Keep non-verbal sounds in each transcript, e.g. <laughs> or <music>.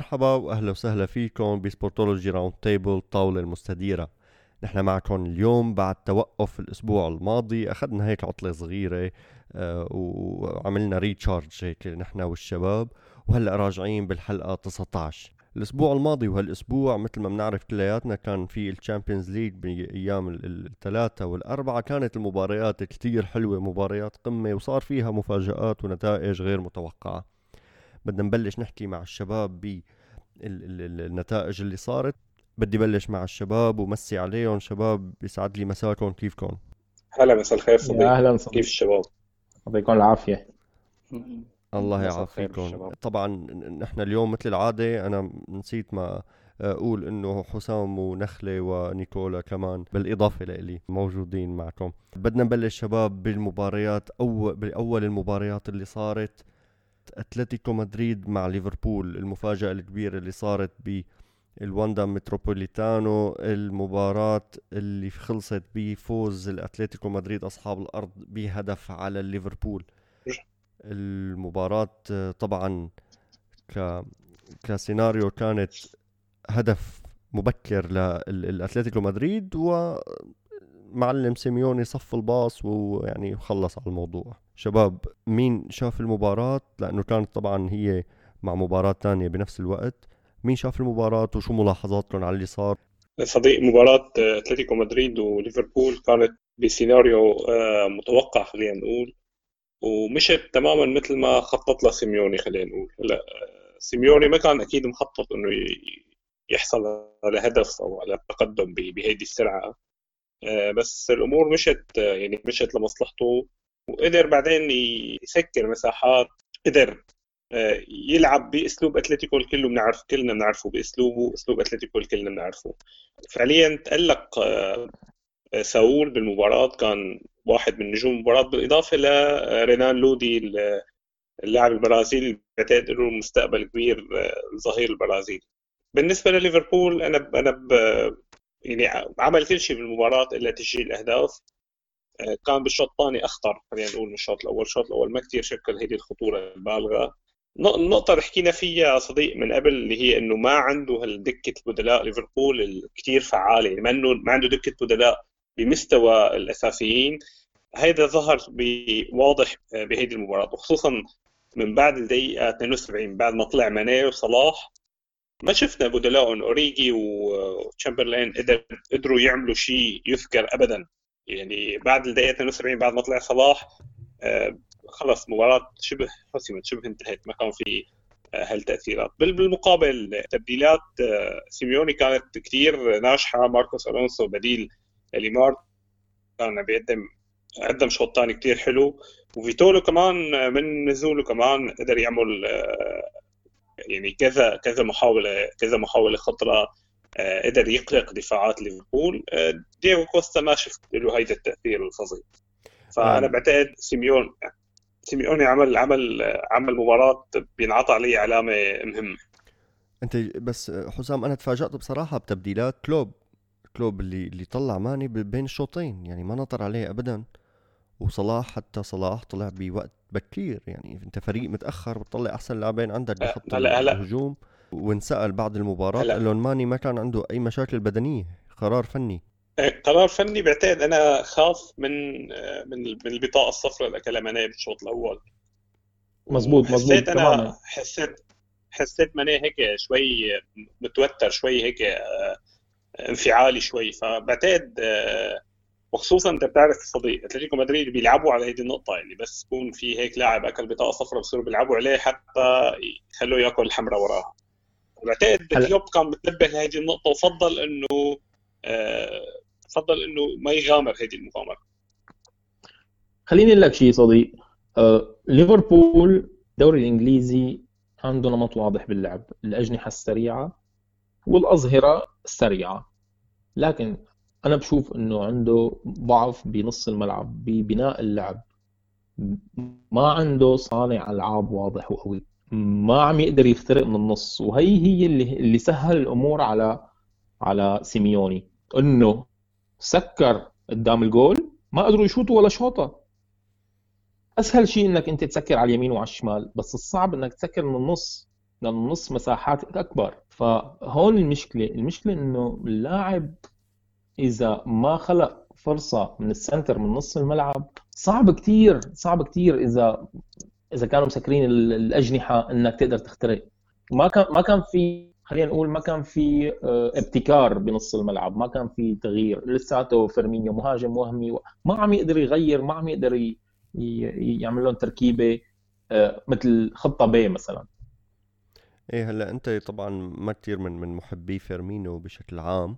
مرحبا وأهلا وسهلا فيكم ب Sportology round table الطاولة المستديرة. نحن معكم اليوم بعد توقف الأسبوع الماضي أخذنا هيك عطلة صغيرة آه وعملنا recharge هيك نحن والشباب وهلأ راجعين بالحلقة 19 الأسبوع الماضي وهالأسبوع مثل ما بنعرف كلياتنا كان في ال Champions League بأيام الثلاثة والأربعة كانت المباريات كتير حلوة مباريات قمة وصار فيها مفاجآت ونتائج غير متوقعة. بدنا نبلش نحكي مع الشباب ب النتائج اللي صارت. بدي بلش مع الشباب ومسي عليهم. شباب بيسعد لي مساكم. كيفكم؟ هلا مساء الخير صديقي. أهلا صديقي. كيف الشباب؟ يعطيكم العافية. الله يعافيكم. طبعا نحن اليوم مثل العادة أنا نسيت ما أقول إنه حسام ونخلة ونيكولا كمان بالإضافة لإلي موجودين معكم. بدنا نبلش شباب بالمباريات أو بأول المباريات اللي صارت. أتلتيكو مدريد مع ليفربول المفاجأة الكبيرة اللي صارت ب الواندا متروبوليتانو المباراة اللي خلصت بفوز الأتلتيكو مدريد أصحاب الأرض بهدف على ليفربول. المباراة طبعا ك كسيناريو كانت هدف مبكر للاتلتيكو مدريد ومعلم سيميوني صف الباص ويعني خلص على الموضوع. شباب مين شاف المباراة؟ لأنه كانت طبعا هي مع مباراة تانية بنفس الوقت. مين شاف المباراة وشو ملاحظاتكم على اللي صار؟ صديق مباراة أتلتيكو مدريد وليفربول كانت بسيناريو آه، متوقع خلينا نقول. ومشت تماما مثل ما خطط لها سيميوني خلينا نقول. هلا سيميوني ما كان أكيد مخطط إنه يحصل على هدف أو على تقدم بهيدي السرعة. آه، بس الأمور مشت يعني مشت لمصلحته. وقدر بعدين يسكر مساحات قدر آه، يلعب بأسلوب أتلتيكو الكل بنعرف كلنا بنعرفه بأسلوبه أسلوب أتلتيكو الكل بنعرفه. فعليا تألق آه، ساول بالمباراة كان واحد من نجوم المباراة بالإضافة لرينان لودي اللاعب البرازيلي بعتقد له مستقبل كبير الظهير آه، البرازيلي بالنسبة لليفربول أنا أنا يعني عمل كل شيء بالمباراة إلا تسجيل الأهداف. كان بالشوط الثاني أخطر خلينا نقول من الشوط الأول، الشوط الأول ما كثير شكل هذه الخطورة البالغة. النقطة اللي حكينا فيها صديق من قبل اللي هي إنه ما عنده هالدكة البدلاء ليفربول الكثير فعالة. يعني ما ما عنده دكة بدلاء بمستوى الأساسيين. هيدا ظهر واضح بهيدي المباراة. وخصوصا من بعد الدقيقة 72 بعد ما طلع ماني وصلاح ما شفنا بدلاء. أوريجي وتشامبرلين قدر قدروا يعملوا شيء يذكر ابدا. يعني بعد الدقيقة 72 بعد ما طلع صلاح آه، خلص مباراة شبه حسمت شبه انتهت ما كان في آه، هالتأثيرات. بالمقابل تبديلات آه، سيميوني كانت كثير ناجحة ماركوس ألونسو بديل ليمار كان بيقدم قدم شوط ثاني كثير حلو. وفيتولو كمان من نزوله كمان قدر يعمل يعني كذا كذا محاولة كذا محاولة خطرة. قدر يقلق دفاعات ليفربول دييغو كوستا ما شفت له هيدا التاثير الفظيع فأنا بعتقد سيميون سيميوني عمل عمل عمل مباراة بينعطى عليه علامة مهمة. أنت بس حسام أنا تفاجأت بصراحة بتبديلات كلوب. كلوب اللي اللي طلع ماني بين الشوطين يعني ما نطر عليه ابدا. وصلاح حتى صلاح طلع بوقت بكير يعني أنت فريق متأخر بتطلع أحسن لاعبين عندك بخط الهجوم. وانسأل بعد المباراة قال لهم ماني ما كان عنده أي مشاكل بدنية قرار فني. قرار فني بعتقد أنا خاف من من من البطاقة الصفراء اللي اكلها ماني بالشوط الأول. مظبوط مظبوط حسيت أنا حسيت حسيت ماني هيك شوي متوتر شوي هيك آه، انفعالي شوي. فبعتقد آه، وخصوصا أنت بتعرف صديق أتلتيكو مدريد بيلعبوا على هذه النقطة اللي بس يكون في هيك لاعب أكل بطاقة صفراء بصيروا بيلعبوا عليه حتى يخلوه يأكل الحمراء وراها. بعتقد كلوب كان متنبه لهذه النقطة وفضل إنه آه فضل إنه ما يغامر هذه المغامرة. خليني أقول لك شيء صديق. آه ليفربول الدوري الإنجليزي عنده نمط واضح باللعب الأجنحة السريعة والأظهرة السريعة. لكن أنا بشوف إنه عنده ضعف بنص الملعب ببناء اللعب. ما عنده صانع ألعاب واضح وقوي. ما عم يقدر يخترق من النص. وهي هي اللي اللي سهل الأمور على على سيميوني. إنه سكر قدام الجول ما قدروا يشوطوا ولا شوطة. أسهل شيء إنك أنت تسكر على اليمين وعلى الشمال بس الصعب إنك تسكر من النص بالنص مساحات أكبر. فهون المشكلة. المشكلة إنه اللاعب إذا ما خلق فرصة من ال center من نص الملعب صعب كتير صعب كتير إذا إذا كانوا مسكرين الأجنحة إنك تقدر تخترق ما كان ما كان في خلينا نقول ما كان في آه، ابتكار بنص الملعب ما كان في تغيير. لساته فيرمينيو مهاجم وهمي ما عم يقدر يغير ما عم يقدر يعمل لهم تركيبة آه، مثل خطة B مثلا. إيه هلأ أنت طبعا ما كثير من من محبي فيرمينو بشكل عام.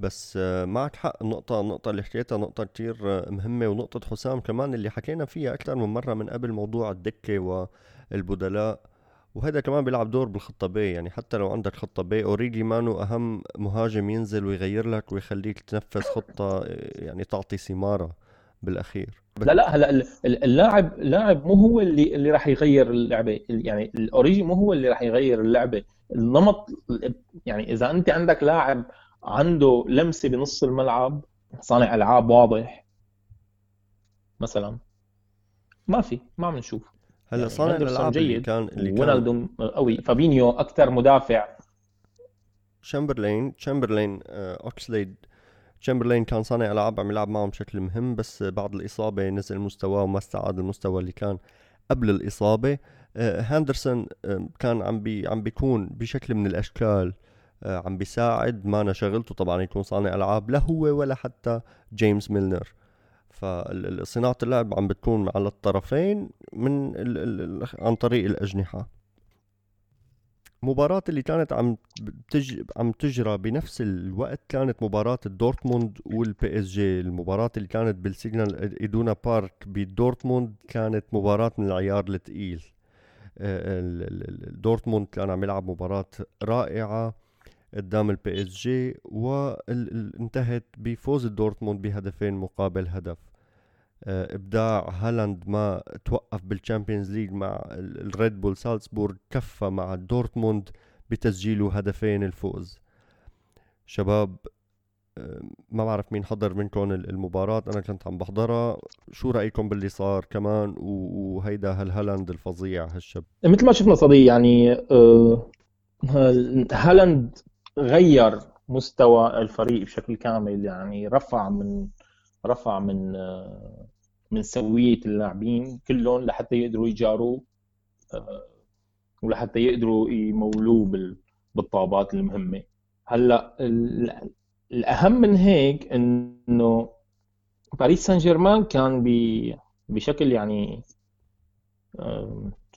بس آه، معك حق النقطة النقطة اللي حكيتها نقطة كتير مهمة ونقطة حسام كمان اللي حكينا فيها أكثر من مرة من قبل موضوع الدكة والبدلاء وهذا كمان بيلعب دور بالخطة B يعني حتى لو عندك خطة B أوريجي مانو أهم مهاجم ينزل ويغير لك ويخليك تنفذ خطة يعني تعطي ثمارة بالأخير. لا لا هلا اللاعب اللاعب مو هو اللي اللي راح يغير اللعبة يعني الأوريجي مو هو اللي راح يغير اللعبة. النمط يعني إذا أنت عندك لاعب عنده لمسة بنص الملعب صانع ألعاب واضح مثلا. ما في ما عم نشوف هلا يعني صانع الالعاب جيد اللي كان اللي كان قوي. فابينيو أكثر مدافع. تشامبرلين تشامبرلين اوكسليد تشامبرلين كان صانع ألعاب عم يلعب معهم بشكل مهم بس بعد الإصابة نزل مستواه وما استعاد المستوى اللي كان قبل الإصابة. آه، هاندرسون كان عم بي عم بيكون بشكل من الأشكال آه، عم بيساعد. ما شغلته طبعا يكون صانع ألعاب لا هو ولا حتى جيمس ميلنر. فصناعة اللعب عم بتكون على الطرفين من ال ال عن طريق الأجنحة. مباراة اللي كانت عم تج... عم تجرى بنفس الوقت كانت مباراة دورتموند وال PSG المباراة اللي كانت بالسيغنال إيدونا بارك بدورتموند كانت مباراة من العيار الثقيل آه، دورتموند كان عم يلعب مباراة رائعة. قدام ال PSG وانتهت بفوز دورتموند بهدفين مقابل هدف. آه، إبداع هالاند ما توقف بال Champions League مع الريد بول سالزبورغ كفى مع دورتموند بتسجيله هدفين الفوز. شباب آه، ما بعرف مين حضر منكم المباراة أنا كنت عم بحضرها. شو رأيكم باللي صار كمان؟ وهيدا هالهالاند الفظيع هالشاب مثل ما شفنا صديق يعني آه، هالاند غير مستوى الفريق بشكل كامل يعني رفع من رفع من من سوية اللاعبين كلهم لحتى يقدروا يجاروا آه، ولحتى يقدروا يمولوه بالطابات المهمة. هلأ الأهم من هيك إنه باريس سان جيرمان كان بشكل يعني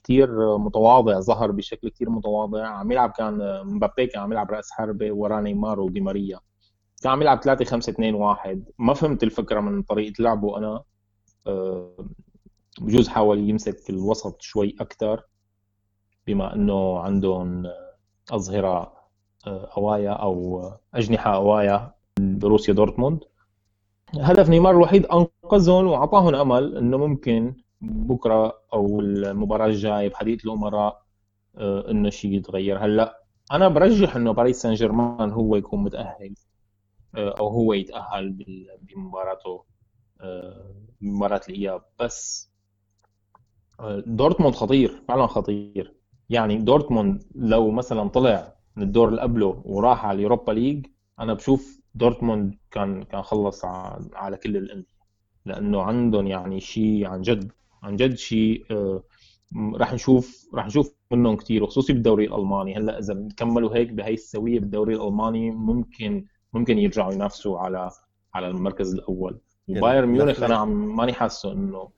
كثير متواضع ظهر بشكل كثير متواضع. عم يلعب كان مبابي كان عم يلعب رأس حربة ورا نيمار ودي ماريا. كان عم يلعب 3 5 2 1 ما فهمت الفكرة من طريقة لعبه. أنا آه، بجوز حاول يمسك الوسط شوي أكثر بما إنه عندهم أظهرة آه، أوايا أو أجنحة أوايا بروسيا دورتموند. هدف نيمار الوحيد أنقذهم وأعطاهم أمل إنه ممكن بكرة أو المباراة الجاية بحديث الأمراء آه، إنه شيء يتغير. هلأ أنا برجح إنه باريس سان جيرمان هو يكون متأهل آه، أو هو يتأهل بمباراته آه، بمباراه الإياب. بس دورتموند خطير فعلا خطير. يعني دورتموند لو مثلا طلع من الدور اللي قبله وراح على ال Europa League أنا بشوف دورتموند كان كان خلص على كل الأندية لأنه عندهم يعني شيء عن جد. عن جد شيء آه، راح نشوف راح نشوف منهم كثير وخصوصي بالدوري الألماني. هلأ إذا كملوا هيك بهي السوية بالدوري الألماني ممكن ممكن يرجعوا ينافسوا على على المركز الأول. يعني وبايرن ميونخ أنا عم ماني حاسه إنه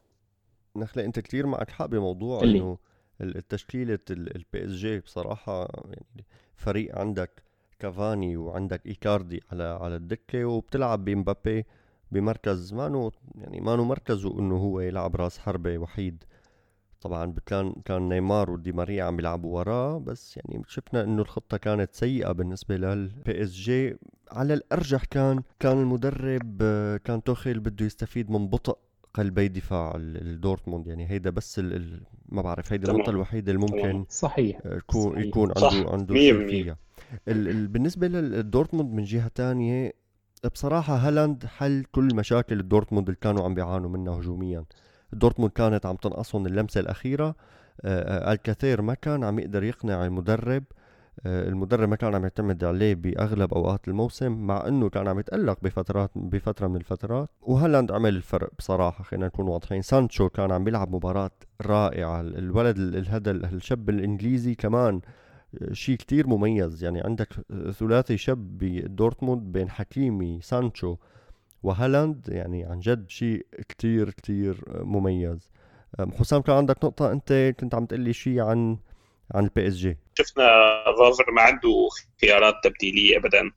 نخلة أنت كثير معك حق بموضوع إنه التشكيلة ال PSG بصراحة يعني فريق عندك كافاني وعندك إيكاردي على على الدكة وبتلعب بمبابي بمركز مانو يعني مانو مركزه إنه هو يلعب راس حربة وحيد. طبعا كان كان نيمار ودي ماريا عم يلعبوا وراه بس يعني شفنا إنه الخطة كانت سيئة بالنسبة لل PSG. على الأرجح كان كان المدرب كان توخيل بده يستفيد من بطء قلبي دفاع الدورتموند يعني هيدا بس ال ما بعرف هيدي النقطة الوحيدة اللي ممكن صحيح. يكون صحيح. يكون عنده عنده شيء فيها. بالنسبة للدورتموند من جهة تانية بصراحة هالاند حل كل مشاكل الدورتموند اللي كانوا عم بيعانوا منها هجوميا. دورتموند كانت عم تنقصهم اللمسة الأخيرة. ألكاسير ما كان عم يقدر يقنع المدرب. المدرب ما كان عم يعتمد عليه بأغلب أوقات الموسم مع إنه كان عم يتألق بفترات بفترة من الفترات. وهالاند عمل الفرق بصراحة خلينا نكون واضحين. سانشو كان عم بيلعب مباراة رائعة. الولد هذا الشاب الإنجليزي كمان شيء كتير مميز. يعني عندك ثلاثي شاب بدورتموند بين حكيمي سانشو وهالاند. يعني عن جد شيء كتير كتير مميز. حسام كان عندك نقطة؟ أنت كنت عم تقلي شيء عن عن ال PSG؟ شفنا فافر ما عنده خيارات تبديلية أبدا.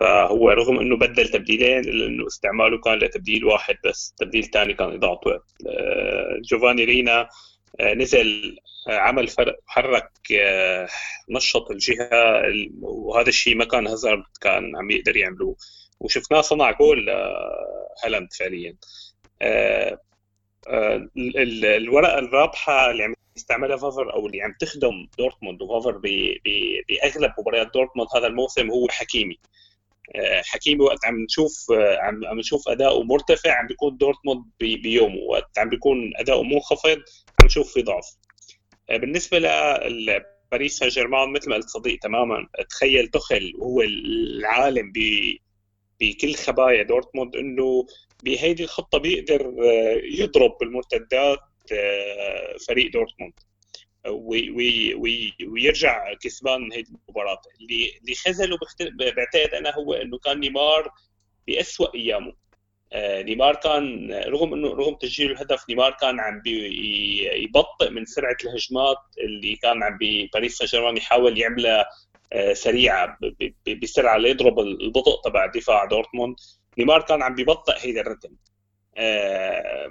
فهو رغم إنه بدل تبديلين الا انه استعماله كان لتبديل واحد بس تبديل ثاني كان اضاعه وقت آه، جوفاني رينا نزل آه، عمل فرق حرك نشط الجهة وهذا الشيء ما كان هازارد كان عم يقدر يعمله وشفناه صنع جول هالاند فعليا. الورقة الرابحة اللي عم يستعملها فافر أو اللي عم تخدم دورتموند وفافر بأغلب مباريات دورتموند هذا الموسم هو حكيمي. آه، حكيمي وقت عم نشوف آه، عم نشوف أداؤه مرتفع عم بيكون دورتموند بيومه وقت عم بيكون أداؤه منخفض عم نشوف في ضعف. آه، بالنسبة لباريس سان جيرمان مثل ما قلت صديق تماما توخيل توخيل وهو العالم بكل خبايا دورتموند إنه بهيدي الخطة بيقدر يضرب بالمرتدات فريق دورتموند. ويرجع كسبان هيدي المباراة. اللي اللي خذله بعتقد أنا هو إنه كان نيمار بأسوأ أيامه. آه نيمار كان رغم انه رغم تسجيل الهدف نيمار كان عم يبطئ من سرعة الهجمات اللي كان عم بباريس سان جيرمان يحاول يعملها آه سريعة بسرعة ليضرب البطء تبع دفاع دورتموند. نيمار كان عم ببطئ هيدا الرتم. آه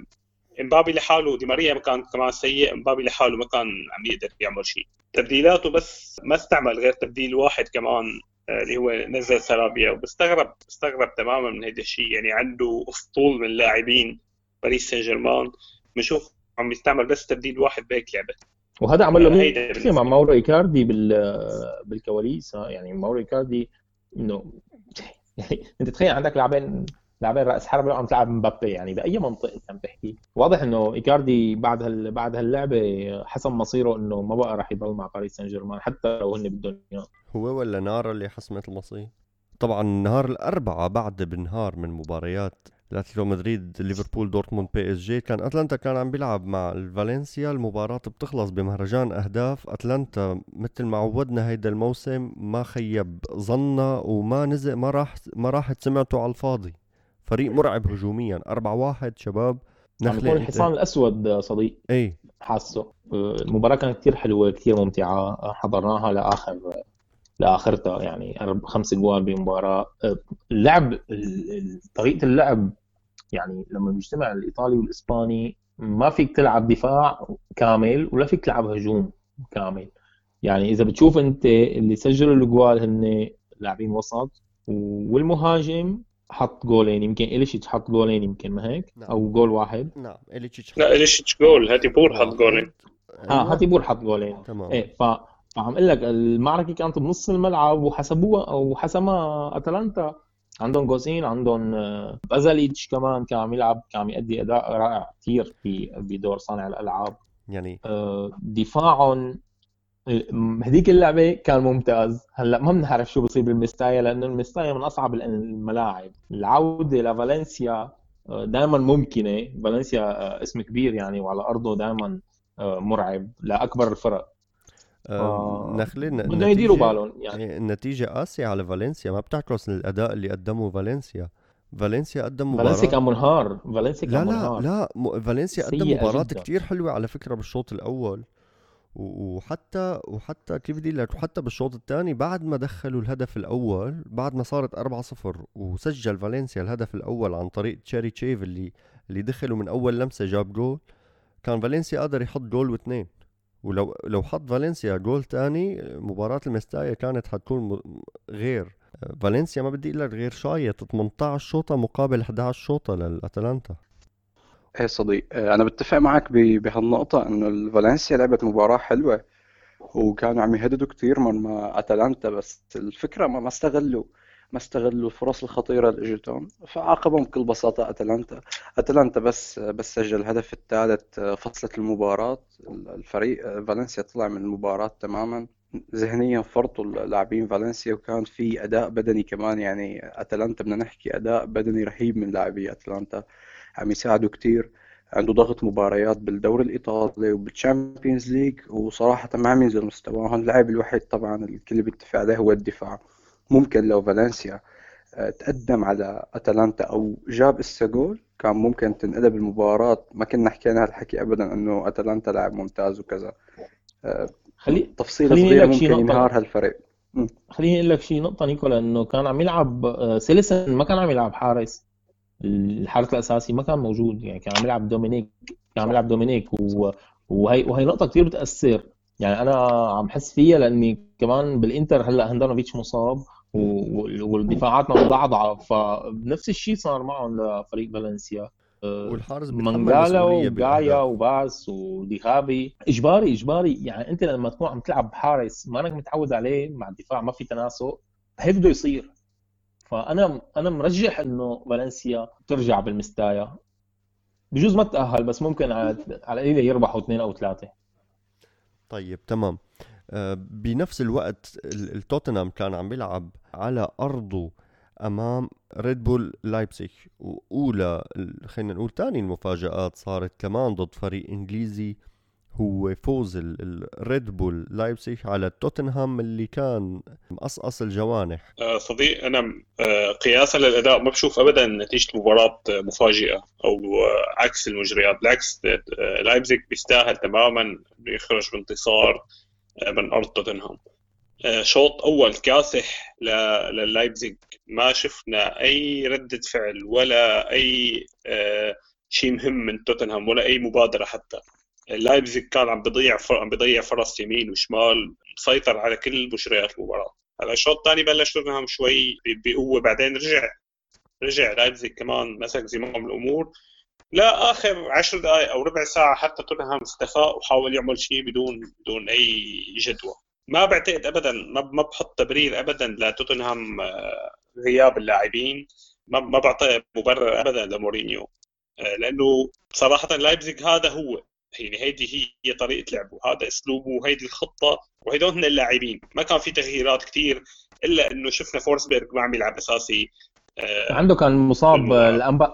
امبابي لحاله دي ماريا كان كمان سيء امبابي لحاله ما كان عم يقدر يعمل شيء. تبديلاته بس ما استعمل غير تبديل واحد كمان آه، اللي هو نزل سرابيا. وبستغرب بستغرب تماما من هذا الشيء. يعني عنده أسطول من لاعبين باريس سان جيرمان بنشوف عم يستعمل بس تبديل واحد بهيك لعبة. وهذا عمل له مشكله مع ماورو إيكاردي بال بالكواليس. يعني ماورو إيكاردي انه <laughs> يعني أنت تخيل عندك لاعبين لاعبين راس حربه وعم تلعب مبابي. يعني بأي منطق انت عم تحكي واضح إنه إيكاردي بعد هال... بعد هاللعبة حسم مصيره إنه ما بقى راح يضل مع باريس سان جيرمان حتى لو هن بدهم إياه. هو ولا نارا اللي حسمت المصير؟ طبعا نهار الأربعاء بعد بنهار من مباريات الأتليتيكو مدريد ليفربول دورتموند PSG. كان أتلانتا كان عم بيلعب مع الفالنسيا. المباراة بتخلص بمهرجان أهداف. أتلانتا مثل ما عودنا هيدا الموسم ما خيب ظننا وما نزل ما راح ما راحت سمعته على الفاضي. فريق مرعب هجوميا. 4 1 شباب. نخلة الحصان الأسود صديق. اي حاسه. المباراة كانت كثير حلوة كثير ممتعة. حضرناها لآخر لآخرتها يعني خمس جوال بمباراة. اللعب طريقة اللعب يعني لما بيجتمع الإيطالي والإسباني ما فيك تلعب دفاع كامل ولا فيك تلعب هجوم كامل. يعني إذا بتشوف أنت اللي سجلوا الجوال هن لاعبين وسط والمهاجم حط جولين يمكن إليشيتش حط جولين يمكن ما هيك؟ نعم. أو جول واحد. نعم إليشيتش لا إليشيتش جول هاتيبور حط جولين آه هاتيبور حط جولين تمام. إيه ف فعم أقول لك المعركة كانت بنص الملعب وحسبوها أو حسمها أتلانتا. عندهم جوزين عندهم آه، بازاليتش كمان كان عم يلعب كان عم يأدي أداء رائع كثير بدور صانع الألعاب. يعني؟ آه، دفاعهم هذيك اللعبة كان ممتاز. هلأ ما بنعرف شو بصير بالمستايا لأنه المستايا من أصعب الملاعب. العودة لفالنسيا آه، دائما ممكنة. فالنسيا آه، اسم كبير يعني وعلى أرضه دائما آه، مرعب لأكبر الفرق. آه نخلي بدهم يديروا بالهم يعني. النتيجة قاسية على فالنسيا. ما بتعكس الأداء اللي قدمه فالنسيا. فالنسيا قدم مباراة. فالنسيا كان منهار. فالنسيا كان لا منهار. لا لا فالنسيا قدم مباراة كثير حلوة على فكرة بالشوط الأول. وحتى وحتى كيف بدي لك وحتى بالشوط الثاني بعد ما دخلوا الهدف الأول بعد ما صارت 4-0 وسجل فالنسيا الهدف الأول عن طريق تشيري تشيف اللي اللي دخلوا من أول لمسة جاب جول كان فالنسيا قادر يحط جول واثنين. ولو لو حط فالنسيا جول ثاني مباراة المستايا كانت حتكون غير. فالنسيا ما بدي أقول لك غير شايط 18 شوطة مقابل 11 شوطة للأتلانتا. إيه صديق آه، أنا بتفق معك بهالنقطة إنه فالنسيا لعبت مباراة حلوة وكانوا عم يهددوا كثير من أتلانتا بس الفكرة ما استغلوا ما استغلوا الفرص الخطيرة اللي إجتهم فعاقبهم بكل بساطة أتلانتا. أتلانتا بس بس سجل الهدف الثالث فصلت المباراة. الفريق فالنسيا طلع من المباراة تماما. ذهنيا فرطوا اللاعبين فالنسيا وكان في أداء بدني كمان يعني أتلانتا بدنا نحكي أداء بدني رهيب من لاعبي أتلانتا. عم يساعدوا كثير عنده ضغط مباريات بالدوري الإيطالي وبال Champions League وصراحة ما عم ينزل مستواه. اللاعب الوحيد طبعا الكل بيتفق عليه هو الدفاع. ممكن لو فالنسيا آه، تقدم على أتلانتا أو جاب جول كان ممكن تنقلب المباراة. ما كنا حكينا هالحكي ابدا إنه أتلانتا لاعب ممتاز وكذا. آه، خلي تفصيلة صغيرة ممكن ينهار هالفريق. خليني أقول لك شيء نقطة نيكولا إنه كان عم يلعب آه، سيليسن ما كان عم يلعب حارس. الحارس الأساسي ما كان موجود. يعني كان عم يلعب دومينيك كان عم يلعب دومينيك و... وهي وهي نقطة كثير بتأثر. يعني أنا عم حس فيها لأني كمان بالإنتر هلأ هندانوفيتش مصاب والدفاعاتنا مضعضعه فنفس الشيء صار معهم لفريق فالنسيا. آه، والحارس مانجالا وجايا وباس وديخابي اجباري إجباري. يعني أنت لما تكون عم تلعب بحارس ما إنك متعود عليه مع الدفاع ما في تناسق هيك بده يصير. فأنا أنا مرجح إنه فالنسيا ترجع بالمستايا. بجوز ما تأهل بس ممكن على القليله يربحوا اثنين أو ثلاثة. طيب تمام. آه، بنفس الوقت التوتنهام كان عم بيلعب على أرضه أمام ريد بول لايبسيك واولى خلينا نقول ثاني المفاجآت صارت كمان ضد فريق إنجليزي هو فوز الريد بول لايبسيك على توتنهام اللي كان مقصقص الجوانح. آه صديق أنا آه قياسا للأداء ما بشوف ابدا نتيجة مباراة مفاجئة أو آه عكس المجريات. بالعكس لايبزيج بيستاهل تماما يخرج بانتصار من أرض توتنهام شوط أول كاسح للايبزيج ما شفنا أي ردة فعل ولا أي شيء مهم من توتنهام ولا أي مبادرة حتى. لايبزيج كان عم بيضيع عم بيضيع فرص يمين وشمال مسيطر على كل مجريات المباراة. هلا الشوط الثاني بلش توتنهام شوي بقوة بعدين رجع رجع لايبزيج كمان مسك زمام الأمور. لا آخر عشر دقائق أو ربع ساعة حتى توتنهام استفاق وحاول يعمل شيء بدون بدون أي جدوى. ما بعتقد ابدا ما بحط تبرير ابدا لتوتنهام آه، غياب اللاعبين. ما ما بعطي مبرر ابدا لمورينيو آه، لأنه صراحة لايبزيج هذا هو يعني هيدي هي طريقة لعبه. هذا أسلوبه وهيدي الخطة وهدول هن اللاعبين. ما كان في تغييرات كثير إلا إنه شفنا فورسبيرغ ما عم يلعب أساسي آه عنده كان مصاب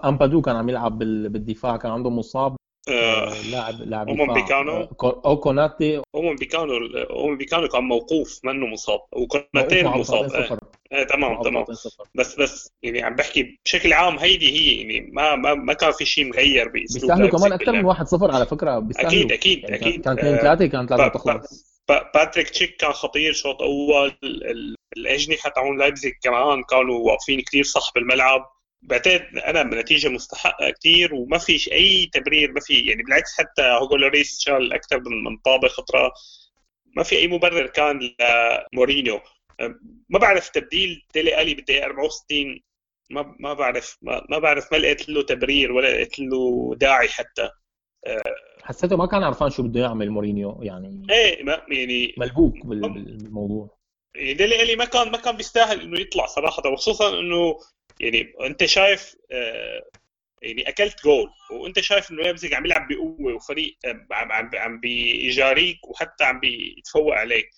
أمبادو كان عم يلعب بالدفاع كان عنده مصاب. لاعب لاعب هم بيكانو. آه، أو كوناتي. هم بيكانو هم بيكانو كان موقوف منه مصاب وكوناتي مصاب. آه. آه تمام تمام. بس بس يعني عم بحكي بشكل عام هيدي هي يعني ما ما, ما كان في شيء مغير بأسلوب بيستاهلوا كمان أكثر من 1-0 على فكرة. بيستاهلوا. أكيد أكيد يعني أكيد. كان 2 3 كان 3 تخلص باتريك شيك كان خطير شوط أول الأجنحة تاعون لايبزيج كمان كانوا واقفين كثير صح بالملعب. بعتقد أنا بنتيجة مستحقة كثير وما في أي تبرير ما في يعني بالعكس حتى هوجو لوريس شال أكثر من طابة خطرة. ما في أي مبرر كان لمورينيو. ما بعرف تبديل ديلي ألي بالدقيقة 64 ما ما بعرف ما, ما بعرف ما لقيت له تبرير ولا لقيت له داعي حتى. حسيته ما كان عرفان شو بده يعمل مورينيو يعني إيه ما يعني ملبوك بالموضوع. يعني ديلي ألي ما كان ما كان بيستاهل إنه يطلع صراحة وخصوصا إنه يعني انت شايف آه، يعني أكلت جول وانت شايف إنه ليبزيج عم يلعب بقوة وفريق عم عم عم بيجاريك وحتى عم بيتفوق عليك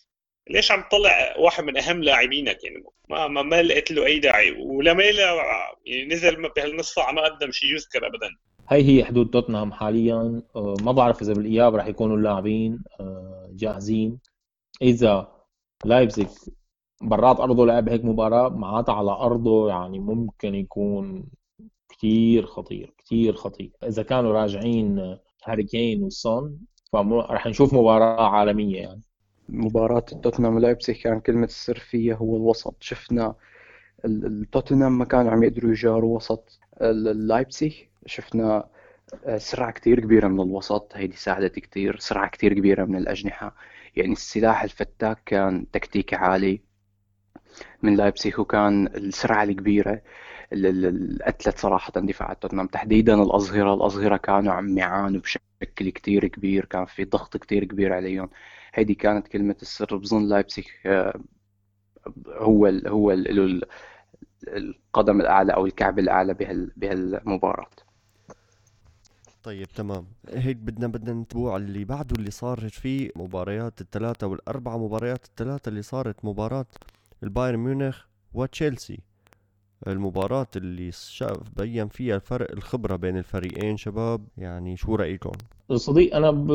ليش عم تطلع واحد من أهم لاعبينك؟ يعني ما ما, ما لقيت له أي داعي ولميلا يعني نزل بهالنص ساعة ما قدم شيء يذكر ابدا. هي هي حدود توتنهام حاليا. آه، ما بعرف إذا بالإياب راح يكونوا اللاعبين آه، جاهزين. إذا لايبزيج برات أرضه لعب هيك مباراة معناتها على أرضه يعني ممكن يكون كثير خطير كثير خطير. إذا كانوا راجعين هاري كين وسون فراح نشوف مباراة عالمية يعني. مباراة توتنهام ولايبسيك كان كلمة السر فيها هو الوسط. شفنا توتنهام ما كانوا عم يقدروا يجاروا وسط اللايبسيك شفنا آه، سرعة كتير كبيرة من الوسط. هيدي ساعدت كتير. سرعة كتير كبيرة من الأجنحة. يعني السلاح الفتاك كان تكتيكي عالي. من لايبسيك وكان السرعة الكبيرة اللي قتلت صراحة دفاع توتنهام. تحديدا الأظهرة الأظهرة كانوا عم يعانوا بشكل كتير كبير كان في ضغط كتير كبير عليهم. هيدي كانت كلمة السر بظن لايبسيخ آه، هو ال هو ال القدم الأعلى أو الكعب الأعلى بهالمباراة. طيب تمام. هيك بدنا بدنا نتبوع اللي بعده اللي صارت فيه مباريات الثلاثة والأربعة مباريات الثلاثة اللي صارت مباراة البايرن ميونخ وتشيلسي. المباراة اللي شاف بين فيها الفرق الخبرة بين الفريقين شباب يعني شو رأيكم؟ صديق أنا ب...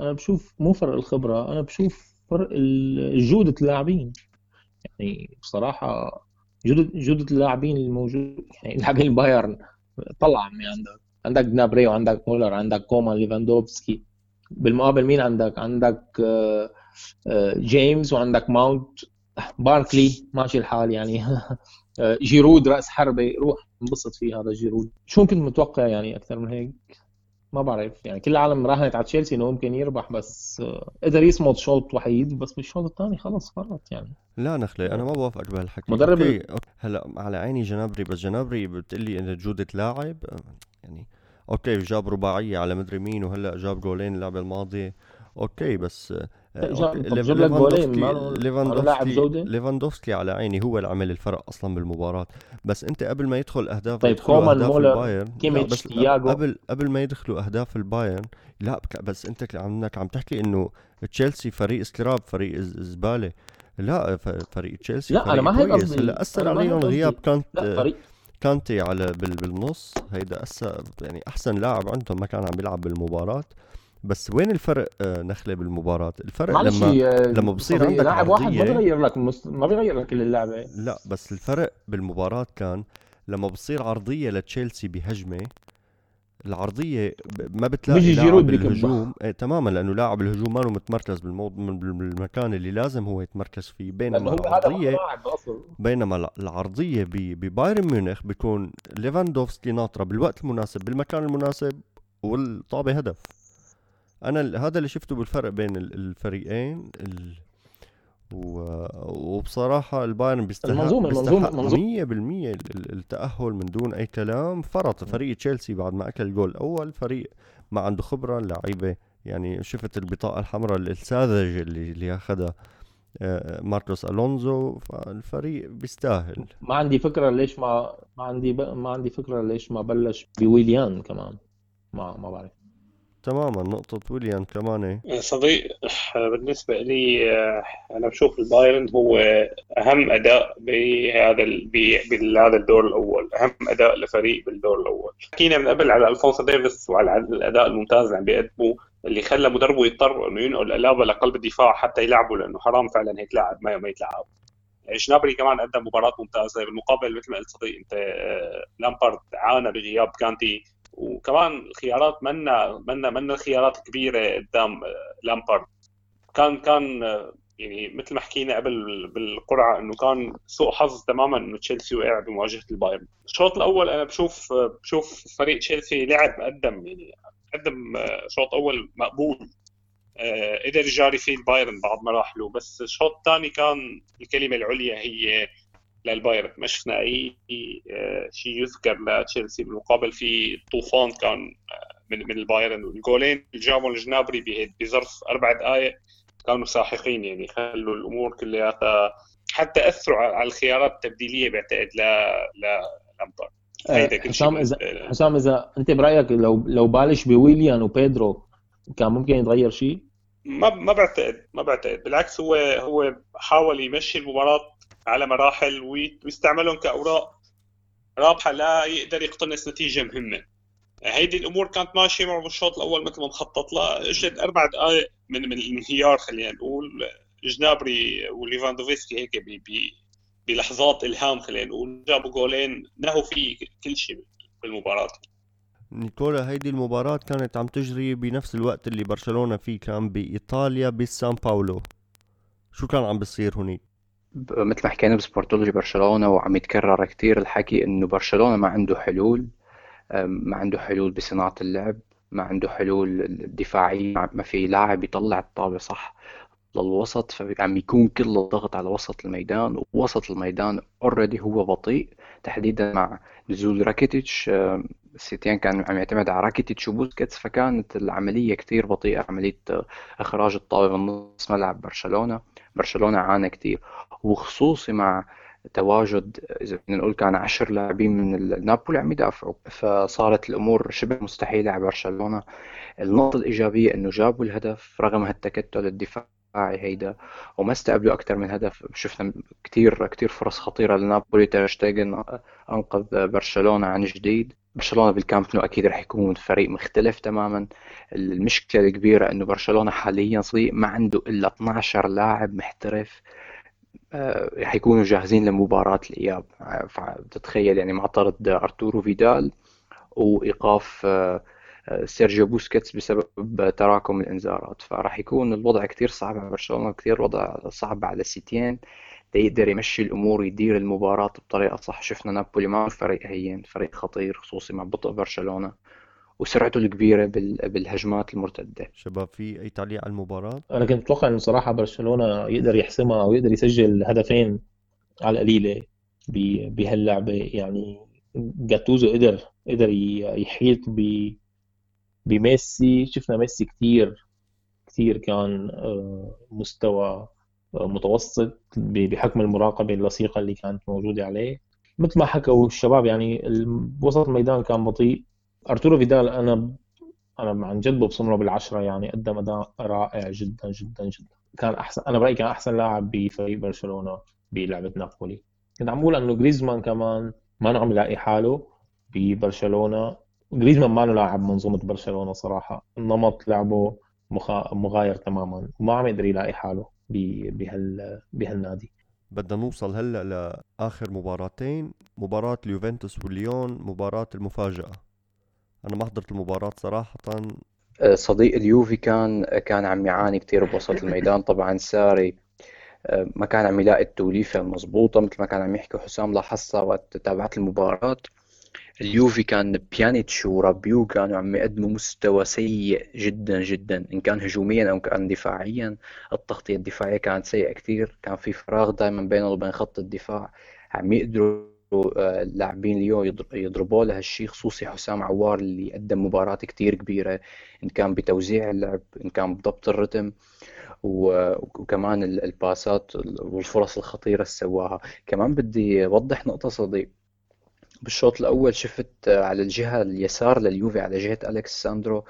أنا بشوف مو فرق الخبرة أنا بشوف فرق جودة اللاعبين. يعني بصراحة جودة جودة اللاعبين الموجود يعني لاعبين البايرن. طلع من عندك عندك جنابري وعندك مولر عندك كومان ليفاندوفسكي. بالمقابل مين عندك؟ عندك آه، آه، جيمس وعندك ماونت. باركلي ماشي الحال يعني. <laughs> آه، جيرود رأس حربة روح انبسط فيه هذا جيرود. شو كنت متوقع يعني أكثر من هيك؟ ما بعرف. يعني كل العالم راهنت على تشيلسي إنه ممكن يربح بس قدر يصمد شوط وحيد بس بالشوط الثاني خلص فرط يعني. لا نخلي أنا ما بوافقك بهالحكي. مدرب okay. هلا على عيني جنابري بس جنابري بتقلي انه جودة لاعب يعني okay جاب رباعية على مدري مين وهلا جاب جولين اللعبة الماضية. okay بس آه، لك جولين ليفاندوفسكي ليفاندوفسكي على عيني هو اللي عمل الفرق أصلا بالمباراة. بس أنت قبل ما يدخل أهداف طيب كومان البايرن كيميتش تياجو. قبل قبل ما يدخلوا أهداف البايرن لا بس أنت عندك عم تحكي إنه تشيلسي فريق سكراب فريق زبالة. لا فريق تشيلسي لا أنا ما هيك قصدي. هلأ أثر عليهم غياب كانت كانتي على بالنص. هيدا اثر يعني أحسن لاعب عندهم ما كان عم بيلعب بالمباراة. بس وين الفرق آه، نخله بالمباراة؟ الفرق لما آه، لما بصير عندك لاعب واحد ما بيغير لك ما بيغير لك كل اللعبة. لا بس الفرق بالمباراة كان لما بصير عرضية لتشيلسي بهجمة العرضية ما بتلاقي بيجي لاعب الهجوم إيه تماما لأنه لاعب الهجوم ما متمركز بالمكان اللي لازم هو يتمركز فيه. بينما العرضيه بينما العرضية ببايرن ميونخ بيكون ليفاندوفسكي ناطرة بالوقت المناسب بالمكان المناسب والطابة هدف. أنا هذا اللي شفته بالفرق بين الفريقين ال... وبصراحة البايرن بيستحق المنظومة المنظومة 100% التأهل من دون أي كلام. فرط فريق تشيلسي بعد ما أكل جول أول فريق ما عنده خبرة اللعيبة يعني شفت البطاقة الحمراء الساذجة اللي اللي أخذها آه، ماركوس ألونزو. فالفريق بيستاهل. ما عندي فكرة ليش ما ما عندي ب... ما عندي فكرة ليش ما بلش بويليان كمان. ما ما بعرف. تماما نقطة ويليام كمان. إيه. صديق بالنسبة لي أنا بشوف البايرن هو أهم أداء بهذا بهذا الدور الأول أهم أداء لفريق بالدور الأول. حكينا من قبل على ألفونسو ديفيس وعلى الأداء الممتاز اللي عم بيقدمه اللي خلى مدربه يضطر إنه ينقل ألابا لقلب الدفاع حتى يلعبه لأنه حرام فعلا هيك لاعب ما ما يتلعب شنابري كمان قدم مباراة ممتازة بالمقابل مثل ما قلت صديق أنت لامبارد عانى بغياب كانتي وكمان الخيارات منا منا منا خيارات كبيرة قدام لامبارد. كان كان يعني مثل ما حكينا قبل بالقرعة إنه كان سوء حظ تماما إنه تشيلسي وقع بمواجهة البايرن. الشوط الأول أنا بشوف بشوف فريق تشيلسي لعب قدم يعني قدم شوط أول مقبول قدر يجاري فيه البايرن بعض مراحله. بس الشوط الثاني كان الكلمة العليا هي للبايرن ما شفنا أي آه، شيء يذكر لتشيلسي. بالمقابل في طوفان كان آه، من من البايرن. والجولين اللي جابهم الجنابري بظرف أربع دقائق كانوا ساحقين. يعني خلوا الأمور كلياتها حتى أثروا على الخيارات التبديلية بعتقد ل لامبارد آه، حسام إذا حسام إذا أنت برأيك لو لو بلش بويليان وبيدرو كان ممكن يتغير شيء؟ ما ما بعتقد ما بعتقد. بالعكس هو هو حاول يمشي المباراة على مراحل ويستعملهم كأوراق رابحة لا يقدر يقتنص نتيجة مهمة. هيدي الأمور كانت ماشية معه بالشوط الأول مثل ما مخطط لها. إجت أربع دقائق من من الانهيار خلينا نقول. جنابري وليفاندوفسكي هيك بي بي بلحظات إلهام خلينا نقول. جابوا جولين نهوا فيه كل شيء بالمباراة. نيكولا هيدي المباراة كانت عم تجري بنفس الوقت اللي برشلونة فيه كان بإيطاليا بسان باولو. شو كان عم بيصير هنيك؟ مثل ما حكينا بسبورتولوجي برشلونة وعم يتكرر كتير الحكي إنه برشلونة ما عنده حلول ما عنده حلول بصناعة اللعب ما عنده حلول دفاعية ما في لاعب يطلع الطابة صح للوسط فعم يكون كل الضغط على وسط الميدان ووسط الميدان already هو بطيء تحديدا مع نزول راكيتيتش سيتيان كان عم يعتمد على راكيتيتش وبوسكيتس فكانت العملية كتير بطيئة عملية إخراج الطابة من نص ملعب برشلونة. برشلونة عانى كتير. وخصوصي مع تواجد إذا بدنا نقول كان 10 لاعبين من نابولي عم يدافعوا. فصارت الأمور شبه مستحيلة على برشلونة. النقطة الإيجابية إنه جابوا الهدف رغم هالتكتل الدفاعي هيدا وما استقبلوا أكثر من هدف. شفنا كثير كثير فرص خطيرة لنابولي ترشتيجن أنقذ برشلونة عن جديد. برشلونة بالكامب نو أكيد رح يكون فريق مختلف تماما. المشكلة الكبيرة إنه برشلونة حاليا صديق ما عنده إلا 12 لاعب محترف آه، رح يكونوا جاهزين لمباراة الإياب. تتخيل يعني مع طرد أرتورو فيدال وإيقاف آه، آه، سيرجيو بوسكيتس بسبب تراكم الإنذارات. فراح يكون الوضع كثير صعب على برشلونة كثير الوضع صعب على سيتيان يقدر يمشي الأمور ويدير المباراة بطريقة صح. شفنا نابولي ما فريق هين فريق خطير خصوصي مع بطء برشلونة وسرعته الكبيرة بالهجمات المرتدة. شباب في أي تعليق على المباراة؟ أنا كنت أتوقع إنه صراحة برشلونة يقدر يحسمها أو يقدر يسجل هدفين على القليلة بهاللعبة. يعني جاتوزو قدر قدر يحيط ب بميسي. شفنا ميسي كثير كثير كان آه، مستوى متوسط بحكم المراقبة اللصيقة اللي كانت موجودة عليه. مثل ما حكوا الشباب يعني وسط الميدان كان بطيء. أرتورو فيدال أنا أنا عن جد ببصم له بالعشرة يعني قدم أداء رائع جدا جدا جدا. كان أحسن أنا برأيي كان أحسن لاعب بفريق برشلونة بلعبة نابولي. كنت عم بقول إنه جريزمان كمان ما عم يلاقي حاله ببرشلونة. جريزمان ما لاعب منظومة برشلونة صراحة. نمط لعبه مغاير تماما. وما عم يقدر يلاقي حاله. بهال بهالنادي. بدنا نوصل هلا لآخر مباراتين مباراة اليوفنتوس والليون مباراة المفاجأة. أنا ما حضرت المباراة صراحة. أه، صديق اليوفي كان كان عم يعاني كثير بوسط <laughs> الميدان. طبعا ساري أه، ما كان عم يلاقي التوليفة المضبوطه مثل ما كان عم يحكي حسام لاحظتها وقت تابعت المباراة. اليوفي كان بيانيتش ورابيو كانوا عم يقدموا مستوى سيء جدا جدا. إن كان هجوميا أو كان دفاعيا التغطية الدفاعية كانت سيئة كثير. كان في فراغ دائما بينه وبين خط الدفاع. عم يقدروا آه، اللاعبين اليوم يضربوا له هالشيء خصوصي حسام عوار اللي قدم مباراة كثير كبيرة. إن كان بتوزيع اللعب إن كان بضبط الرتم وكمان الباسات والفرص الخطيرة اللي سواها. كمان بدي أوضح نقطة صديق. بالشوط الأول شفت على الجهة اليسار لليوفي على جهة أليكس ساندرو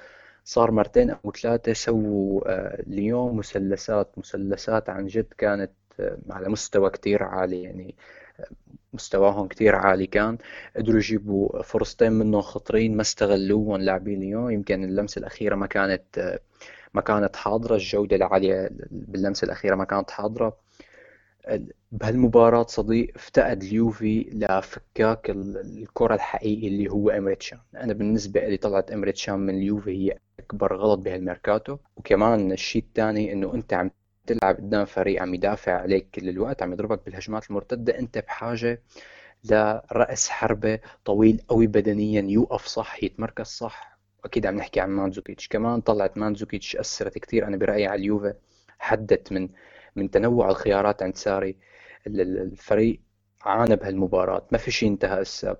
صار مرتين أو ثلاثة سووا آه، اليوم مثلثات مثلثات عن جد كانت آه، على مستوى كتير عالي يعني آه، مستواهم كتير عالي كان. قدروا يجيبوا فرصتين منهم خطرين ما استغلوهم لاعبين ليون يمكن اللمسة الأخيرة ما كانت ما كانت حاضرة الجودة العالية باللمسة الأخيرة ما كانت حاضرة. بهالمباراة صديق افتقد اليوفي لفكاك الكرة الحقيقي اللي هو امريتشان أنا بالنسبة لي طلعت امريتشان من اليوفي هي أكبر غلط بهالميركاتو. وكمان الشيء الثاني إنه أنت عم تلعب قدام فريق عم يدافع عليك كل الوقت عم يضربك بالهجمات المرتدة. أنت بحاجة لرأس حربة طويل قوي بدنيا يوقف صح يتمركز صح. أكيد عم نحكي عن مانزوكيتش. كمان طلعت مانزوكيتش أثرت كثير أنا برأيي على اليوفي حدت من من تنوع الخيارات عند ساري. الفريق عانى بهالمباراة. ما في شيء انتهى هسه.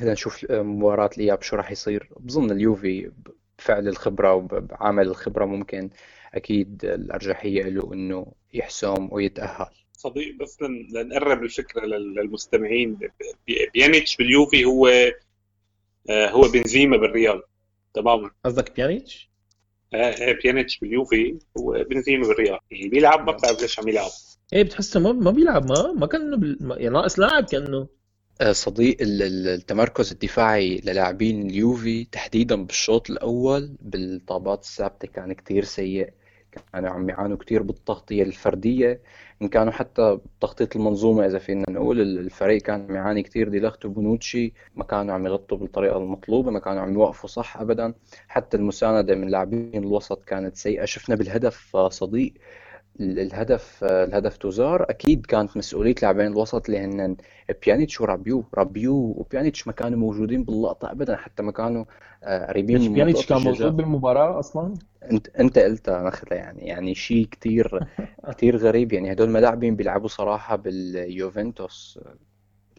هلا نشوف مباراة الإياب شو راح يصير. بظن اليوفي بفعل الخبرة وبعامل الخبرة ممكن. أكيد الأرجحية له إنه يحسم ويتأهل. صديق بس لنقرب الفكرة للمستمعين. بيانيتش باليوفي هو آه، هو بنزيما بالريال. تماما قصدك بيانيتش؟ آه، بيانيتش باليوفي وبنزيما بالريال يعني بيلعب ما بتعرف ليش عم يلعب. إيه بتحسه ما ما بيلعب ما ما كأنه بال... يعني ناقص لاعب كأنه. آه، صديق التمركز الدفاعي للاعبين اليوفي تحديدا بالشوط الأول بالطابات الثابته كان كتير سيء. كانوا عم يعانوا كتير بالتغطية الفردية إن كانوا حتى بتغطيه المنظومة إذا فينا نقول الفريق كان عم يعاني كثير ديلخت وبونوتشي ما كانوا عم يغطوا بالطريقة المطلوبة ما كانوا عم يوقفوا صح ابدا. حتى المساندة من لاعبين الوسط كانت سيئة شفنا بالهدف صديق. الهدف الهدف توزار أكيد كانت مسؤولية لاعبين الوسط اللي هن بيانيتش ورابيو رابيو وبيانيتش ما كانوا موجودين باللقطة ابدا حتى ما كانوا آه، قريبين من بيانيتش كان موجود بالمباراة أصلا؟ أنت أنت قلتها نخله يعني يعني شيء كثير <laughs> كثير غريب. يعني هدول الملاعبين بيلعبوا صراحة باليوفنتوس.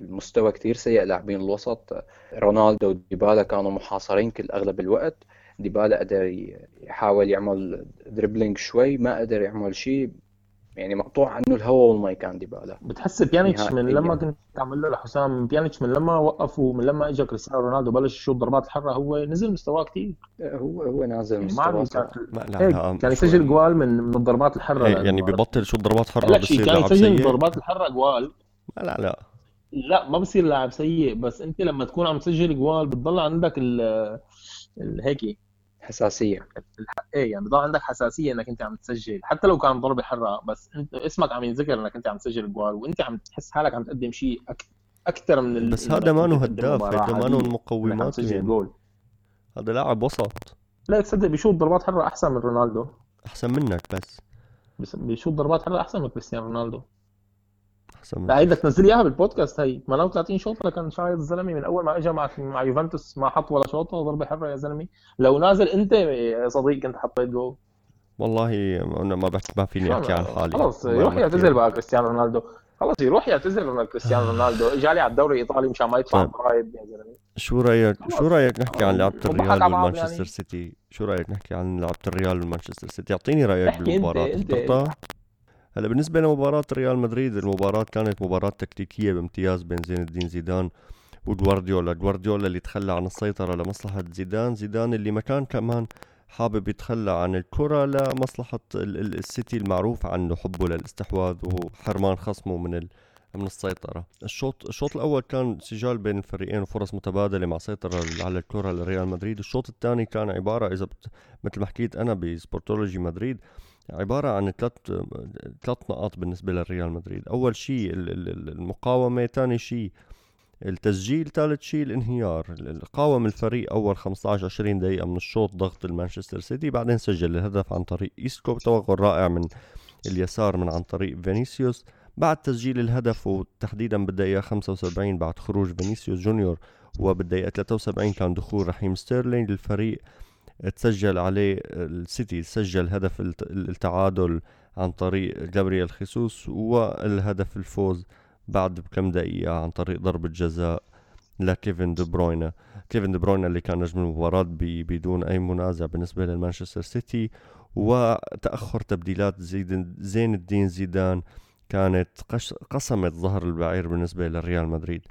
المستوى كثير سيء لاعبين الوسط. رونالدو وديبالا كانوا محاصرين كل أغلب الوقت. ديبالا قدر يحاول يعمل dribbling شوي ما قدر يعمل شيء يعني مقطوع عنه الهواء والمي كان ديبالا بتحس بيانيتش من. لما كنت تعمل له لحسام بيانيتش من لما وقفوا من لما اجى كريستيانو رونالدو بلش يشوط ضربات الحرة هو نزل مستواه كثير هو هو نازل يعني ما عم مستواه كان هيك لا كان. يسجل جوال من من الضربات الحرة إيه، يعني ببطل شو ضربات حرة بصير كان يسجل ضربات الحرة جوال. لا لا لا. لا ما بصير لاعب سيء بس أنت لما تكون عم تسجل جوال بتضل عندك ال ال- هيك حساسية. إيه يعني بضل عندك حساسية إنك أنت عم تسجل. حتى لو كان ضربه حرة بس أنت اسمك عم ينذكر إنك أنت عم تسجل جوال وأنت عم تحس حالك عم تقدم شيء أك... أكثر من ال... بس هذا ما هداف هذا ما عادية، إنه إنك عم مقومات تسجل يعني. جول. هذا لاعب وسط. لا تصدق بيشوط ضربات حرة أحسن من رونالدو. أحسن منك بس. بس بيشوط ضربات حرة أحسن من كريستيانو رونالدو. أحسن لا منك هي بدك تنزل إياها بالبودكاست. هي 38 شوطة كان شايط الزلمة من أول ما اجى مع مع يوفنتوس ما حط ولا شوطة ضربه حره يا زلمة. لو نازل أنت يا صديق كنت حطيت جول. والله أنا ما بحكي ما فيني أحكي عن حالي. خلص ما- يروح ما يعتزل. بقى كريستيانو رونالدو. خلص يروح يعتزل كريستيانو رونالدو. اجى لي على الدوري الإيطالي مشان ما يدفع طيب. ضرائب يا زلمة. شو رايك. شو رأيك نحكي عن وضحك الريال والمانشستر يعني. سيتي؟ شو رأيك نحكي عن لعبة الريال والمانشستر سيتي؟ اعطيني رأيك احكي أنت أنت. هلا بالنسبة لمباراة ريال مدريد المباراة كانت مباراة تكتيكية بامتياز بين زين الدين زيدان وجوارديولا. جوارديولا اللي تخلى عن السيطرة لمصلحة زيدان زيدان اللي ما كان كمان حابب يتخلى عن الكرة لمصلحة ال- ال- السيتي المعروف عنه حبه للاستحواذ وحرمان خصمه من ال من السيطرة. الشوط الشوط الأول كان سجال بين الفريقين وفرص متبادلة مع سيطرة على الكرة لريال مدريد. الشوط الثاني كان عبارة إذا بت... مثل ما حكيت أنا بسبورتولوجي مدريد عبارة عن ثلاث ثلاث نقاط بالنسبة لريال مدريد. أول شيء ال- ال- ال- المقاومة ثاني شيء التسجيل ثالث شيء الانهيار. ال- قاوم الفريق أول 15 20 دقيقة من الشوط ضغط المانشستر سيتي بعدين سجل الهدف عن طريق إيسكو بتوغل رائع من اليسار من عن طريق فينيسيوس. بعد تسجيل الهدف وتحديدا بالدقيقة 75 بعد خروج فينيسيوس جونيور وبالدقيقة 73 كان دخول رحيم ستيرلينج للفريق. تسجل عليه السيتي سجل هدف الت- التعادل عن طريق جابرييل خيسوس والهدف الفوز بعد بكم دقيقة عن طريق ضربة جزاء لكيفن دي بروينه كيفن دي بروينه اللي كان نجم المباراة بدون أي منازع بالنسبة للمانشستر سيتي وتأخر تبديلات زين الدين زيدان كانت قسمت ظهر البعير بالنسبة لريال مدريد.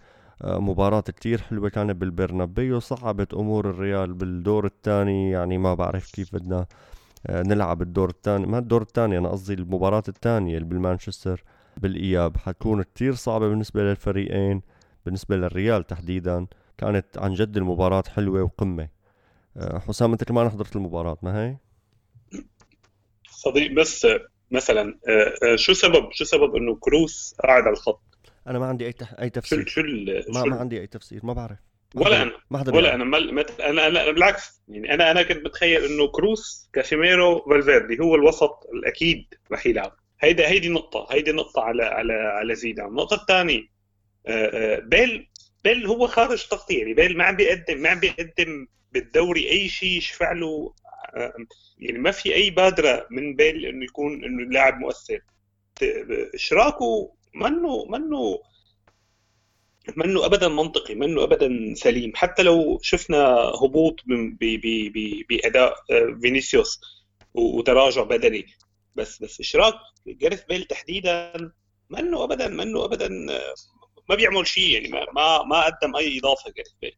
مباراة كتير حلوة كانت بالبرنابيو صعبت أمور الريال بالدور الثاني يعني ما بعرف كيف بدنا آه، نلعب الدور الثاني ما الدور الثاني أنا قصدي المباراة الثانية بالمانشستر بالإياب حتكون كتير صعبة بالنسبة للفريقين بالنسبة للريال تحديدا كانت عن جد المباراة حلوة وقمة آه، حسام أنت كمان حضرت المباراة ما هي؟ صديق بس آه، مثلا آه، آه، شو سبب شو سبب إنه كروس قاعد على الخط أنا ما عندي أي تح... أي شو تفسير. شو ال- ما شو ما ال- عندي أي تفسير ما بعرف. ما ولا أنا ما حدا ولا أنا مل... مت... أنا أنا بالعكس يعني أنا أنا كنت متخيل إنه كروس كاسيميرو فالفيردي هو الوسط الأكيد رح يلعب. هيدا هيدي نقطة هيدي نقطة على على على زيدان. النقطة الثانية بيل بيل هو خارج تغطية يعني بيل ما عم بيقدم ما عم بيقدم بالدوري أي شيء يشفع له. آه، يعني ما في أي بادرة من بيل إنه يكون إنه لاعب مؤثر. اشراكه منه منه منه ابدا منطقي منه ابدا سليم. حتى لو شفنا هبوط من- ب- ب- ب- بأداء آه، فينيسيوس وتراجع بدني. بس بس إشراك جاريث بيل تحديدا منه ابدا منه ابدا آه، ما بيعمل شيء يعني ما ما ما قدم أي إضافة جاريث بيل.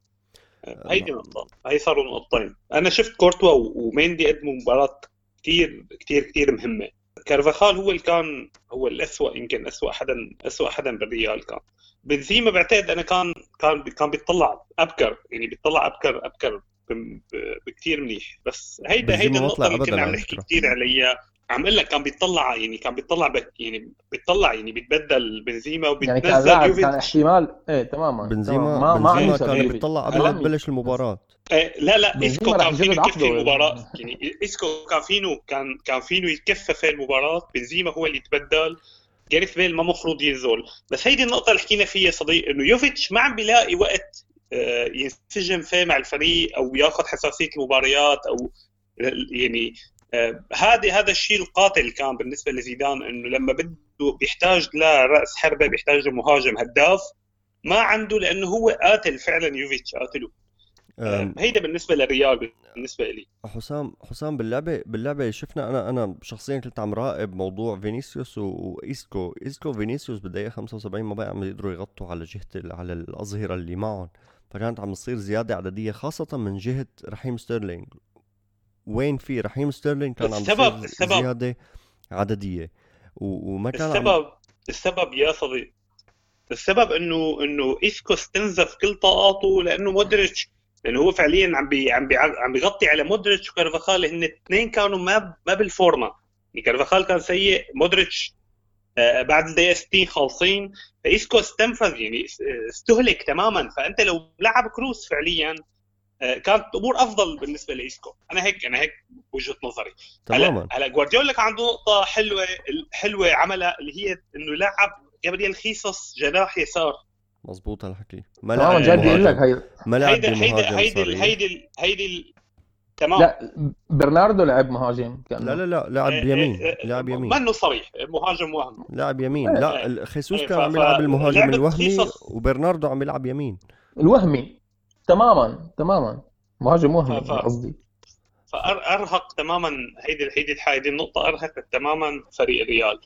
آه، هيدي نقطة. هي صاروا نقطتين. أنا شفت كورتوا وميندي قدموا مباراة كتير كتير كتير مهمة. كارفاخال هو اللي كان هو الأسوأ يمكن أسوأ حدا أسوأ حدا بالريال كان بنزيما بعتقد أنا كان كان كان بيطلع أبكر يعني بيطلع أبكر أبكر ب- ب- بكتير منيح بس هيدا هيدا ما طلع اللي كنا عم نحكي. كتير عليها عم أقول لك كان بيطلع يعني كان بيطلع بك يعني بيطلع يعني بيتبدل بنزيما يعني كان وبيتنزل لاعب كان احتمال إيه تماما بنزيما. ما ما بنزيما عنده كان. بيطلع قبل لا تبلش المباراة إيه، لا لا بنزيما إسكو راح كان يكفي عقده. المباراة. يعني إسكو كان فينو كان كان فينو يكفى في المباراة. بنزيما هو اللي تبدل. جاريث بيل ما مفروض ينزل. بس هيدي النقطة اللي حكينا فيها صديق إنه يوفيتش ما عم بيلاقي وقت آه، ينسجم فيه مع الفريق أو ياخذ حساسية المباريات أو يعني آه، هذا هذا الشيء القاتل كان بالنسبة لزيدان إنه لما بده بيحتاج لرأس حربة بيحتاج لمهاجم هداف. ما عنده لأنه هو قاتل فعلا يوفيتش قاتله. هيدا بالنسبة للريال بالنسبة لي حسام حسام باللعبة باللعبة شفنا أنا أنا شخصيا كنت عم راقب موضوع فينيسيوس وإيسكو. إيسكو وفينيسيوس بالدقيقة 75 ما بقى عم يقدروا يغطوا على جهة على الأظهرة اللي معهم. فكانت عم تصير زيادة عددية خاصة من جهة رحيم ستيرلينج وين في رحيم ستيرلينج كان عم السبب- السبب- زيادة عددية. و- وما كان عم السبب السبب يا صديقي السبب إنه إنه إيسكو استنزف كل طاقاته لأنه مودريتش لأنه هو فعليا عم بي عم بي عم بيغطي على مودريتش وكارفاخال هن الاثنين كانوا ما ما بالفورمة. يعني كارفاخال كان سيء مودريتش آه، بعد الدقيقه 60 خالصين. فإيسكو استنفذ يعني اس- استهلك تماما. فأنت لو لعب كروس فعليا آه، كانت الأمور أفضل بالنسبة لإيسكو. أنا هيك أنا هيك وجهة نظري. تماما. هلا جوارديولا كان عنده نقطة حلوة حلوة عملها اللي هي إنه لعب جابرييل خيسوس جناح يسار. مزبوط هالحكي. ما تماما لعب جد بيقول لك هي ما لعب هيدا هيدا بمهاجم هيدي صريح هيدي هيدي تمام. لا برناردو لعب مهاجم كان. لا لا لا لاعب إيه، يمين إيه، لاعب يمين. منه صريح مهاجم وهم لاعب يمين. إيه. لا خيسوس إيه، كان عم يلعب المهاجم الوهمي وبرناردو عم يلعب يمين. الوهمي. تماما تماما. مهاجم وهمي قصدي. فأرهق تماما هيدي هيدي هيدي النقطة أرهقت تماما فريق الريال.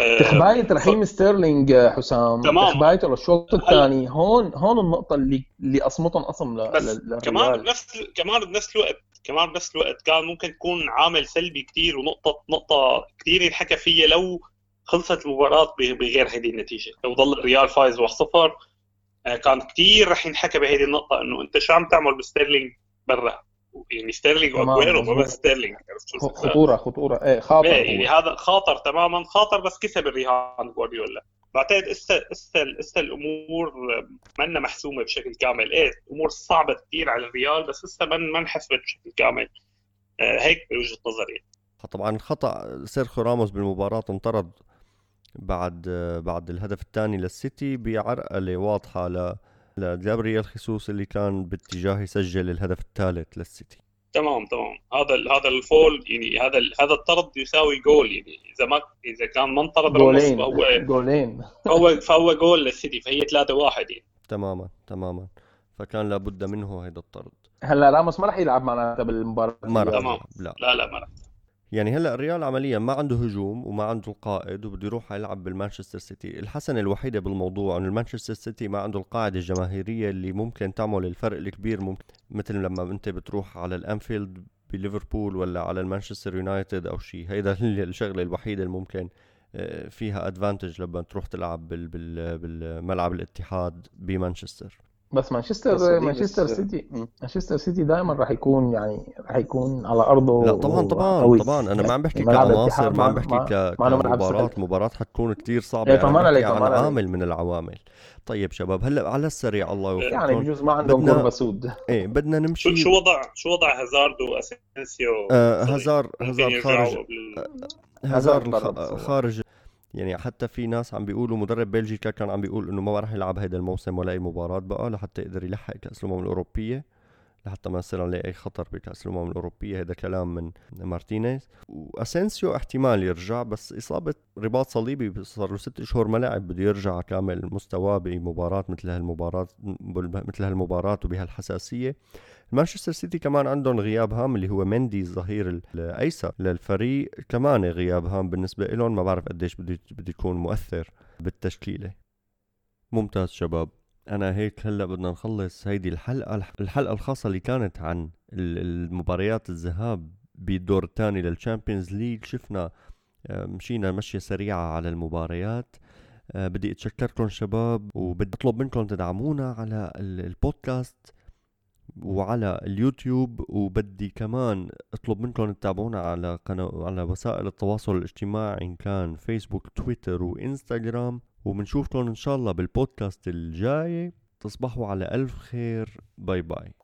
آه، تخباية رحيم ستيرلينج حسام. تمام. تخبايته للشوط الثاني. هون هون النقطة اللي اللي قصمتهم قصم ل- بس لل- كمان للريال بنفس كمان بنفس الوقت كمان بنفس الوقت كان ممكن تكون عامل سلبي كتير ونقطة نقطة كتير ينحكى فيها لو خلصت المباراة ب- بغير هذه النتيجة. لو ظل الريال فايز 1-0 آه، كان كتير رح ينحكى بهذه النقطة إنه أنت شو عم تعمل بستيرلينج برا؟ يعني ستيرلينج وأجويرو ما. بس ستيرلينج عرفت شو الفكرة؟ خطورة خطورة إيه خاطر إيه، يعني هو. هذا خاطر تماما خاطر بس كسب الرهان جوارديولا بعتقد اسا اسا اسا الأمور منا محسومة بشكل كامل إيه الأمور صعبة كثير على الريال بس لسه ما ما انحسبت بشكل كامل آه هيك بوجهة نظري طبعا خطأ سيرخيو راموس بالمباراة انطرد بعد بعد الهدف الثاني للسيتي بعرقلة واضحة ل لجابرييل خيسوس اللي كان باتجاه يسجل الهدف الثالث للسيتي. تمام تمام. هذا هذا الفاول يعني هذا هذا الطرد يساوي جول يعني إذا ما إذا كان ما انطرد راموس جولين فهو جولين. فهو فهو جول للسيتي فهي 3 1 يعني. تماما تماما. فكان لابد منه هيدا الطرد. هلا راموس ما راح يلعب معناتها بالمباراة. ما راح لا. لا لا ما راح. يعني هلأ الريال عمليا ما عنده هجوم وما عنده القائد وبده يروح يلعب بالمانشستر سيتي. الحسنة الوحيدة بالموضوع إنه المانشستر سيتي ما عنده القاعدة الجماهيرية اللي ممكن تعمل الفرق الكبير. ممكن مثل لما أنت بتروح على الأنفيلد بليفربول ولا على المانشستر يونايتد أو شيء هيدا <laughs> الشغلة الوحيدة اللي ممكن آه، فيها ادفانتج لما تروح تلعب بال بال بالملعب الاتحاد بمانشستر. بس مانشستر مانشستر سيتي مم. مانشستر سيتي دائما راح يكون يعني راح يكون على أرضه لا طبعا طبعا قوي. طبعا أنا ما عم بحكي كعناصر ما عم بحكي ك... سهل. مباراة حتكون كتير صعبة إيه، بحكي عليك، عن فما عليك. عامل من العوامل طيب شباب هلأ على السريع الله يوفقكم يعني بجوز ما عندهم بدنا- سود إيه بدنا نمشي شو وضع شو وضع هازارد وأسينسيو آه ممكن هزار يرجعوا خارج هازارد. خارج يعني حتى في ناس عم بيقولوا مدرب بلجيكا كان عم بيقول إنه ما راح يلعب هيدا الموسم ولا أي مباراة بقى لحتى يقدر يلحق كأس الأمم الأوروبية. لحتى ما يصير عليه أي خطر بكأس الأمم الأوروبية. هذا كلام من مارتينيز. وأسينسيو احتمال يرجع بس إصابة رباط صليبي صار له ست شهور ما لعب بده يرجع كامل مستواه بمباراة مثل هالمباراة مثل هالمباراة وبهالحساسية. مانشستر سيتي كمان عندهم غياب هام اللي هو مندي الظهير ال- الأيسر للفريق. كمان غياب هام بالنسبة لهم ما بعرف قديش بده بده يكون مؤثر بالتشكيلة. ممتاز شباب. أنا هيك هلأ بدنا نخلص هيدي الحلقة الحلقة الخاصة اللي كانت عن ال- المباريات الذهاب بالدور الثاني لل Champions League شفنا آه، مشينا مشية سريعة على المباريات. آه، بدي أتشكركم شباب وبدي أطلب منكم تدعمونا على ال- البودكاست وعلى اليوتيوب. وبدي كمان أطلب منكم تتابعونا على قناة على وسائل التواصل الاجتماعي إن كان فيسبوك تويتر وإنستغرام. وبنشوفكم إن شاء الله بالبودكاست الجاي. تصبحوا على ألف خير. باي باي.